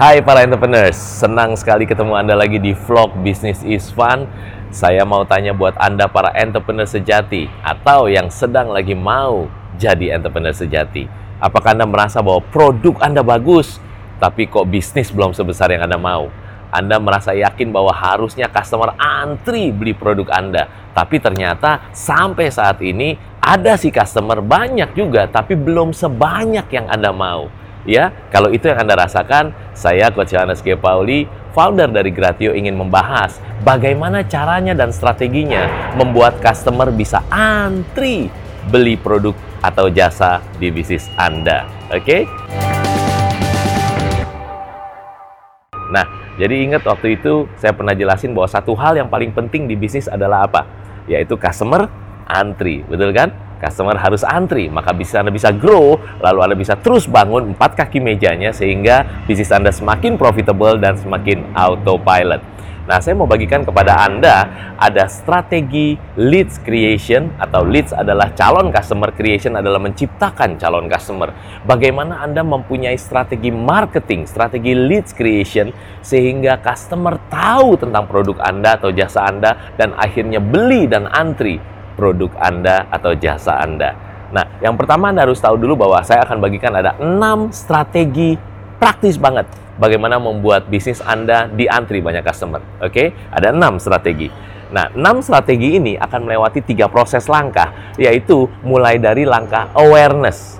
Hai para entrepreneurs, senang sekali ketemu Anda lagi di vlog Business is Fun. Saya mau tanya buat Anda para entrepreneur sejati atau yang sedang lagi mau jadi entrepreneur sejati. Apakah Anda merasa bahwa produk Anda bagus, tapi kok bisnis belum sebesar yang Anda mau? Anda merasa yakin bahwa harusnya customer antri beli produk Anda, tapi ternyata sampai saat ini ada sih customer banyak juga, tapi belum sebanyak yang Anda mau Ya, kalau itu yang Anda rasakan, saya Coach Yohanes G. Pauli, founder dari Gratio ingin membahas bagaimana caranya dan strateginya membuat customer bisa antri beli produk atau jasa di bisnis Anda. Oke? Okay? Nah, jadi ingat waktu itu saya pernah jelasin bahwa satu hal yang paling penting di bisnis adalah apa? Yaitu customer antri, betul kan? Customer harus antri, maka bisa Anda bisa grow, lalu Anda bisa terus bangun empat kaki mejanya sehingga bisnis Anda semakin profitable dan semakin autopilot. Nah, saya mau bagikan kepada Anda ada strategi leads creation atau leads adalah calon customer creation adalah menciptakan calon customer. Bagaimana Anda mempunyai strategi marketing, strategi leads creation sehingga customer tahu tentang produk Anda atau jasa Anda dan akhirnya beli dan antri produk Anda atau jasa Anda. Nah, yang pertama Anda harus tahu dulu bahwa saya akan bagikan ada enam strategi praktis banget bagaimana membuat bisnis Anda diantri banyak customer. Oke, ada enam strategi. Nah, enam strategi ini akan melewati tiga proses langkah, yaitu mulai dari langkah awareness.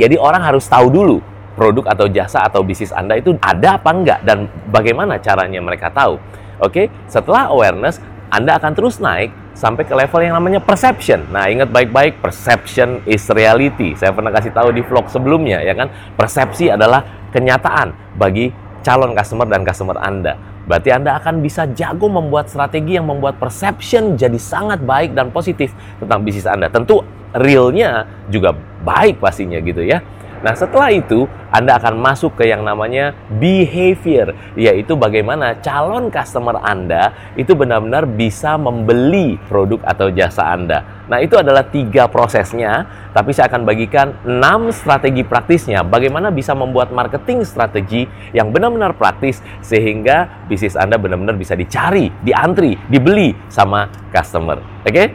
Jadi orang harus tahu dulu produk atau jasa atau bisnis Anda itu ada apa enggak dan bagaimana caranya mereka tahu. Oke, setelah awareness, Anda akan terus naik sampai ke level yang namanya perception. Nah, ingat baik-baik, perception is reality. Saya pernah kasih tahu di vlog sebelumnya, ya kan? Persepsi adalah kenyataan bagi calon customer dan customer Anda. Berarti Anda akan bisa jago membuat strategi yang membuat perception jadi sangat baik dan positif tentang bisnis Anda. Tentu realnya juga baik pastinya gitu ya. Nah, setelah itu Anda akan masuk ke yang namanya behavior, yaitu bagaimana calon customer Anda itu benar-benar bisa membeli produk atau jasa Anda. Nah, itu adalah tiga prosesnya, tapi saya akan bagikan enam strategi praktisnya, bagaimana bisa membuat marketing strategi yang benar-benar praktis sehingga bisnis Anda benar-benar bisa dicari, diantri, dibeli sama customer. Oke? Okay?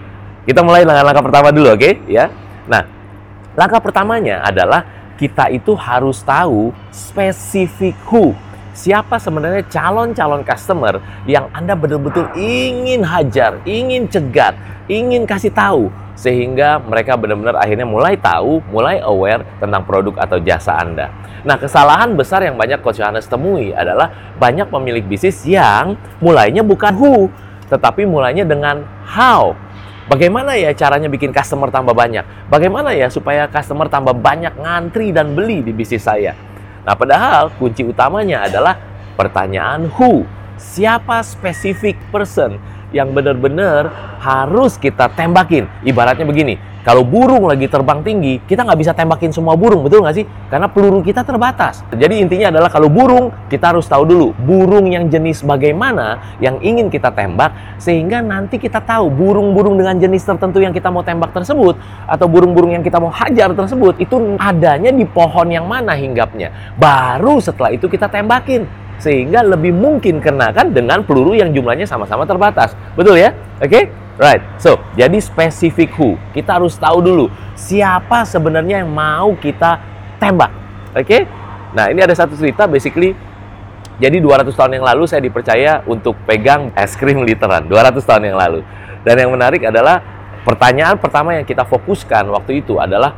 Kita mulai dengan langkah pertama dulu, oke? Okay? Ya. Nah, langkah pertamanya adalah kita itu harus tahu spesifik who. Siapa sebenarnya calon-calon customer yang Anda betul-betul ingin hajar, ingin cegat, ingin kasih tahu sehingga mereka benar-benar akhirnya mulai tahu, mulai aware tentang produk atau jasa Anda. Nah, kesalahan besar yang banyak Coach Yohanes temui adalah banyak pemilik bisnis yang mulainya bukan who, tetapi mulainya dengan how Bagaimana ya caranya bikin customer tambah banyak? Bagaimana ya supaya customer tambah banyak ngantri dan beli di bisnis saya? Nah, padahal kunci utamanya adalah pertanyaan who. Siapa spesifik person yang benar-benar harus kita tembakin? Ibaratnya begini, kalau burung lagi terbang tinggi, kita nggak bisa tembakin semua burung, betul nggak sih? Karena peluru kita terbatas. Jadi intinya adalah kalau burung, kita harus tahu dulu burung yang jenis bagaimana yang ingin kita tembak, sehingga nanti kita tahu burung-burung dengan jenis tertentu yang kita mau tembak tersebut, atau burung-burung yang kita mau hajar tersebut, itu adanya di pohon yang mana hinggapnya. Baru setelah itu kita tembakin sehingga lebih mungkin kenakan dengan peluru yang jumlahnya sama-sama terbatas. Betul ya? Oke? Okay? Right. So, jadi spesifik who. Kita harus tahu dulu siapa sebenarnya yang mau kita tembak. Oke? Okay? Nah, ini ada satu cerita basically jadi 200 tahun yang lalu saya dipercaya untuk pegang es krim literan. 200 tahun yang lalu. Dan yang menarik adalah pertanyaan pertama yang kita fokuskan waktu itu adalah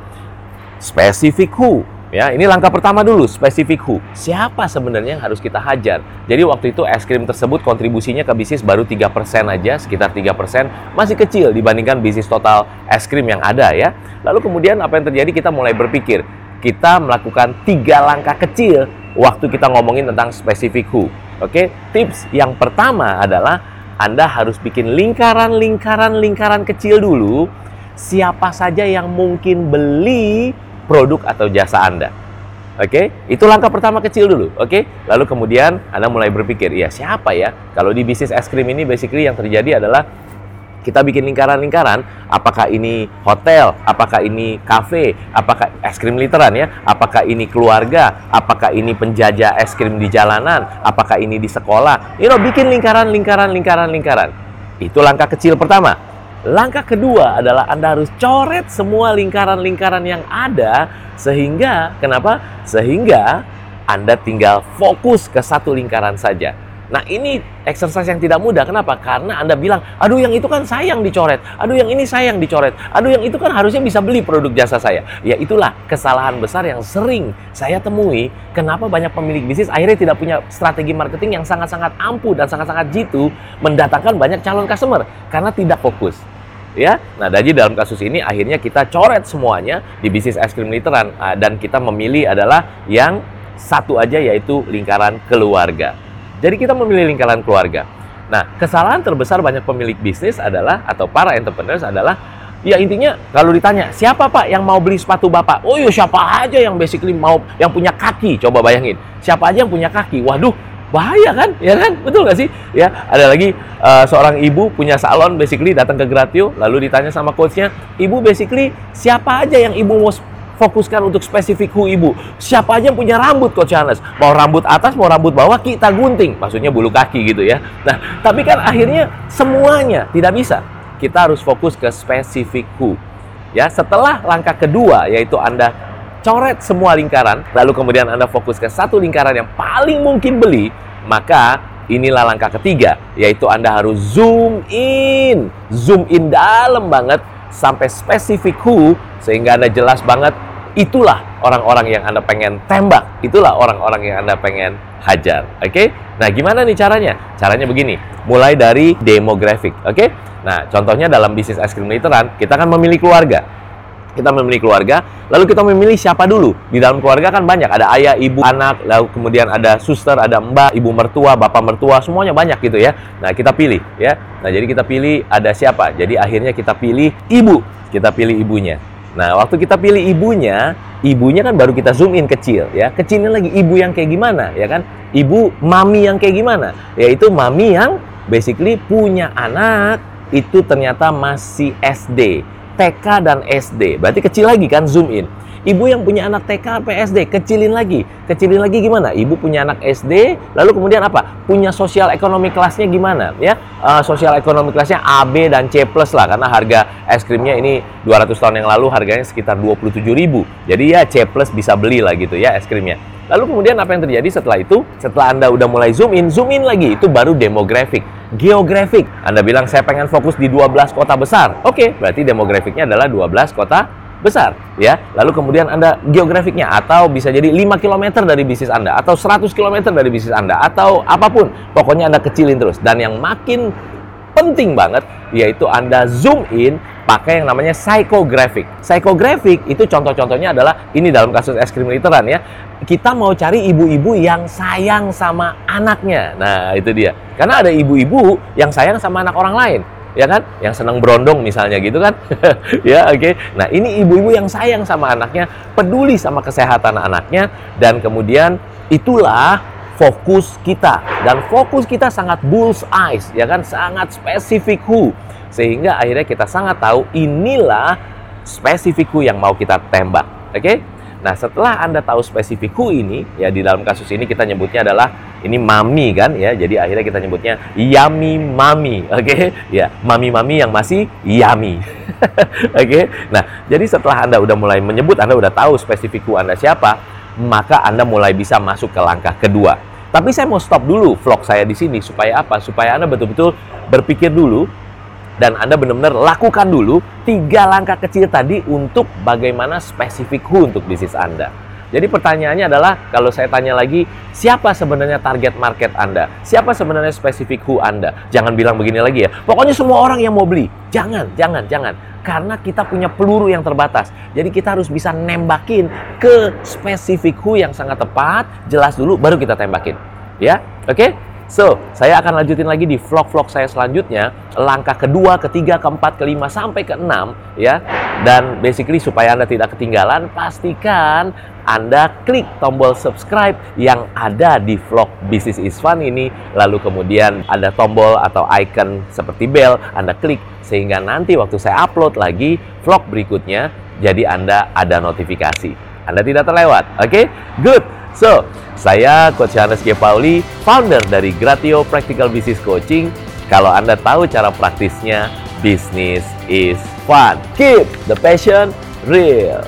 spesifik who. Ya, ini langkah pertama dulu, spesifik who. Siapa sebenarnya yang harus kita hajar? Jadi waktu itu es krim tersebut kontribusinya ke bisnis baru 3% aja, sekitar 3%, masih kecil dibandingkan bisnis total es krim yang ada ya. Lalu kemudian apa yang terjadi? Kita mulai berpikir, kita melakukan tiga langkah kecil waktu kita ngomongin tentang spesifik who. Oke, tips yang pertama adalah Anda harus bikin lingkaran-lingkaran-lingkaran kecil dulu. Siapa saja yang mungkin beli produk atau jasa Anda. Oke, okay? itu langkah pertama kecil dulu. Oke, okay? lalu kemudian Anda mulai berpikir, ya siapa ya? Kalau di bisnis es krim ini, basically yang terjadi adalah kita bikin lingkaran-lingkaran, apakah ini hotel, apakah ini kafe, apakah es krim literan ya, apakah ini keluarga, apakah ini penjajah es krim di jalanan, apakah ini di sekolah. You know, bikin lingkaran, lingkaran, lingkaran, lingkaran. Itu langkah kecil pertama. Langkah kedua adalah Anda harus coret semua lingkaran-lingkaran yang ada sehingga kenapa? Sehingga Anda tinggal fokus ke satu lingkaran saja Nah ini exercise yang tidak mudah. Kenapa? Karena Anda bilang, aduh yang itu kan sayang dicoret. Aduh yang ini sayang dicoret. Aduh yang itu kan harusnya bisa beli produk jasa saya. Ya itulah kesalahan besar yang sering saya temui. Kenapa banyak pemilik bisnis akhirnya tidak punya strategi marketing yang sangat-sangat ampuh dan sangat-sangat jitu mendatangkan banyak calon customer. Karena tidak fokus. Ya, nah jadi dalam kasus ini akhirnya kita coret semuanya di bisnis es krim literan ah, dan kita memilih adalah yang satu aja yaitu lingkaran keluarga. Jadi kita memilih lingkaran keluarga. Nah, kesalahan terbesar banyak pemilik bisnis adalah atau para entrepreneurs adalah ya intinya kalau ditanya siapa pak yang mau beli sepatu bapak? Oh ya siapa aja yang basically mau yang punya kaki. Coba bayangin siapa aja yang punya kaki. Waduh bahaya kan ya kan betul gak sih ya ada lagi uh, seorang ibu punya salon basically datang ke Gratio lalu ditanya sama coachnya ibu basically siapa aja yang ibu mau fokuskan untuk spesifik hu ibu. Siapa aja yang punya rambut Coach Charles, mau rambut atas, mau rambut bawah, kita gunting. Maksudnya bulu kaki gitu ya. Nah, tapi kan akhirnya semuanya tidak bisa. Kita harus fokus ke spesifik hu. Ya, setelah langkah kedua yaitu Anda coret semua lingkaran, lalu kemudian Anda fokus ke satu lingkaran yang paling mungkin beli, maka inilah langkah ketiga, yaitu Anda harus zoom in. Zoom in dalam banget sampai spesifik who, sehingga Anda jelas banget itulah orang-orang yang Anda pengen tembak, itulah orang-orang yang Anda pengen hajar. Oke? Okay? Nah, gimana nih caranya? Caranya begini, mulai dari demographic, oke? Okay? Nah, contohnya dalam bisnis es krim literan, kita kan memilih keluarga. Kita memilih keluarga, lalu kita memilih siapa dulu. Di dalam keluarga kan banyak, ada ayah, ibu, anak, lalu kemudian ada suster, ada mbak, ibu mertua, bapak mertua, semuanya banyak gitu ya. Nah, kita pilih ya. Nah, jadi kita pilih ada siapa? Jadi akhirnya kita pilih ibu. Kita pilih ibunya. Nah, waktu kita pilih ibunya, ibunya kan baru kita zoom in kecil ya. Kecilnya lagi ibu yang kayak gimana ya kan? Ibu mami yang kayak gimana? Yaitu mami yang basically punya anak itu ternyata masih SD, TK dan SD. Berarti kecil lagi kan zoom in. Ibu yang punya anak TK PSD, kecilin lagi. Kecilin lagi gimana? Ibu punya anak SD, lalu kemudian apa? Punya sosial ekonomi kelasnya gimana? Ya, uh, sosial ekonomi kelasnya A, B, dan C plus lah. Karena harga es krimnya ini 200 tahun yang lalu harganya sekitar 27 ribu. Jadi ya C plus bisa beli lah gitu ya es krimnya. Lalu kemudian apa yang terjadi setelah itu? Setelah Anda udah mulai zoom in, zoom in lagi. Itu baru demografik. Geografik. Anda bilang saya pengen fokus di 12 kota besar. Oke, berarti demografiknya adalah 12 kota besar ya. Lalu kemudian Anda geografiknya atau bisa jadi 5 km dari bisnis Anda atau 100 km dari bisnis Anda atau apa pun. Pokoknya Anda kecilin terus. Dan yang makin penting banget yaitu Anda zoom in pakai yang namanya psychographic. Psychographic itu contoh-contohnya adalah ini dalam kasus es krim literan ya. Kita mau cari ibu-ibu yang sayang sama anaknya. Nah, itu dia. Karena ada ibu-ibu yang sayang sama anak orang lain ya kan? Yang senang berondong misalnya gitu kan? ya, oke. Okay? Nah, ini ibu-ibu yang sayang sama anaknya, peduli sama kesehatan anaknya dan kemudian itulah fokus kita dan fokus kita sangat bull's eyes ya kan sangat spesifik who sehingga akhirnya kita sangat tahu inilah spesifik yang mau kita tembak oke okay? Nah, setelah Anda tahu spesifik ini, ya di dalam kasus ini kita nyebutnya adalah ini mami kan ya. Jadi akhirnya kita nyebutnya yummy mami. Oke? Okay? Ya, mami-mami yang masih yummy. Oke? okay? Nah, jadi setelah Anda udah mulai menyebut, Anda udah tahu spesifik who Anda siapa, maka Anda mulai bisa masuk ke langkah kedua. Tapi saya mau stop dulu vlog saya di sini supaya apa? Supaya Anda betul-betul berpikir dulu dan Anda benar-benar lakukan dulu tiga langkah kecil tadi untuk bagaimana spesifik untuk bisnis Anda. Jadi pertanyaannya adalah kalau saya tanya lagi, siapa sebenarnya target market Anda? Siapa sebenarnya spesifik who Anda? Jangan bilang begini lagi ya. Pokoknya semua orang yang mau beli. Jangan, jangan, jangan. Karena kita punya peluru yang terbatas. Jadi kita harus bisa nembakin ke spesifik who yang sangat tepat, jelas dulu baru kita tembakin. Ya, oke? Okay? So, saya akan lanjutin lagi di vlog-vlog saya selanjutnya, langkah kedua, ketiga, keempat, kelima, sampai keenam, ya. Dan basically supaya Anda tidak ketinggalan, pastikan Anda klik tombol subscribe yang ada di vlog Business is Fun ini, lalu kemudian ada tombol atau icon seperti bell, Anda klik sehingga nanti waktu saya upload lagi vlog berikutnya, jadi Anda ada notifikasi. Anda tidak terlewat, oke? Okay? Good. So, saya Coach Hannes G. Pauli, founder dari Gratio Practical Business Coaching. Kalau Anda tahu cara praktisnya, business is fun. Keep the passion real.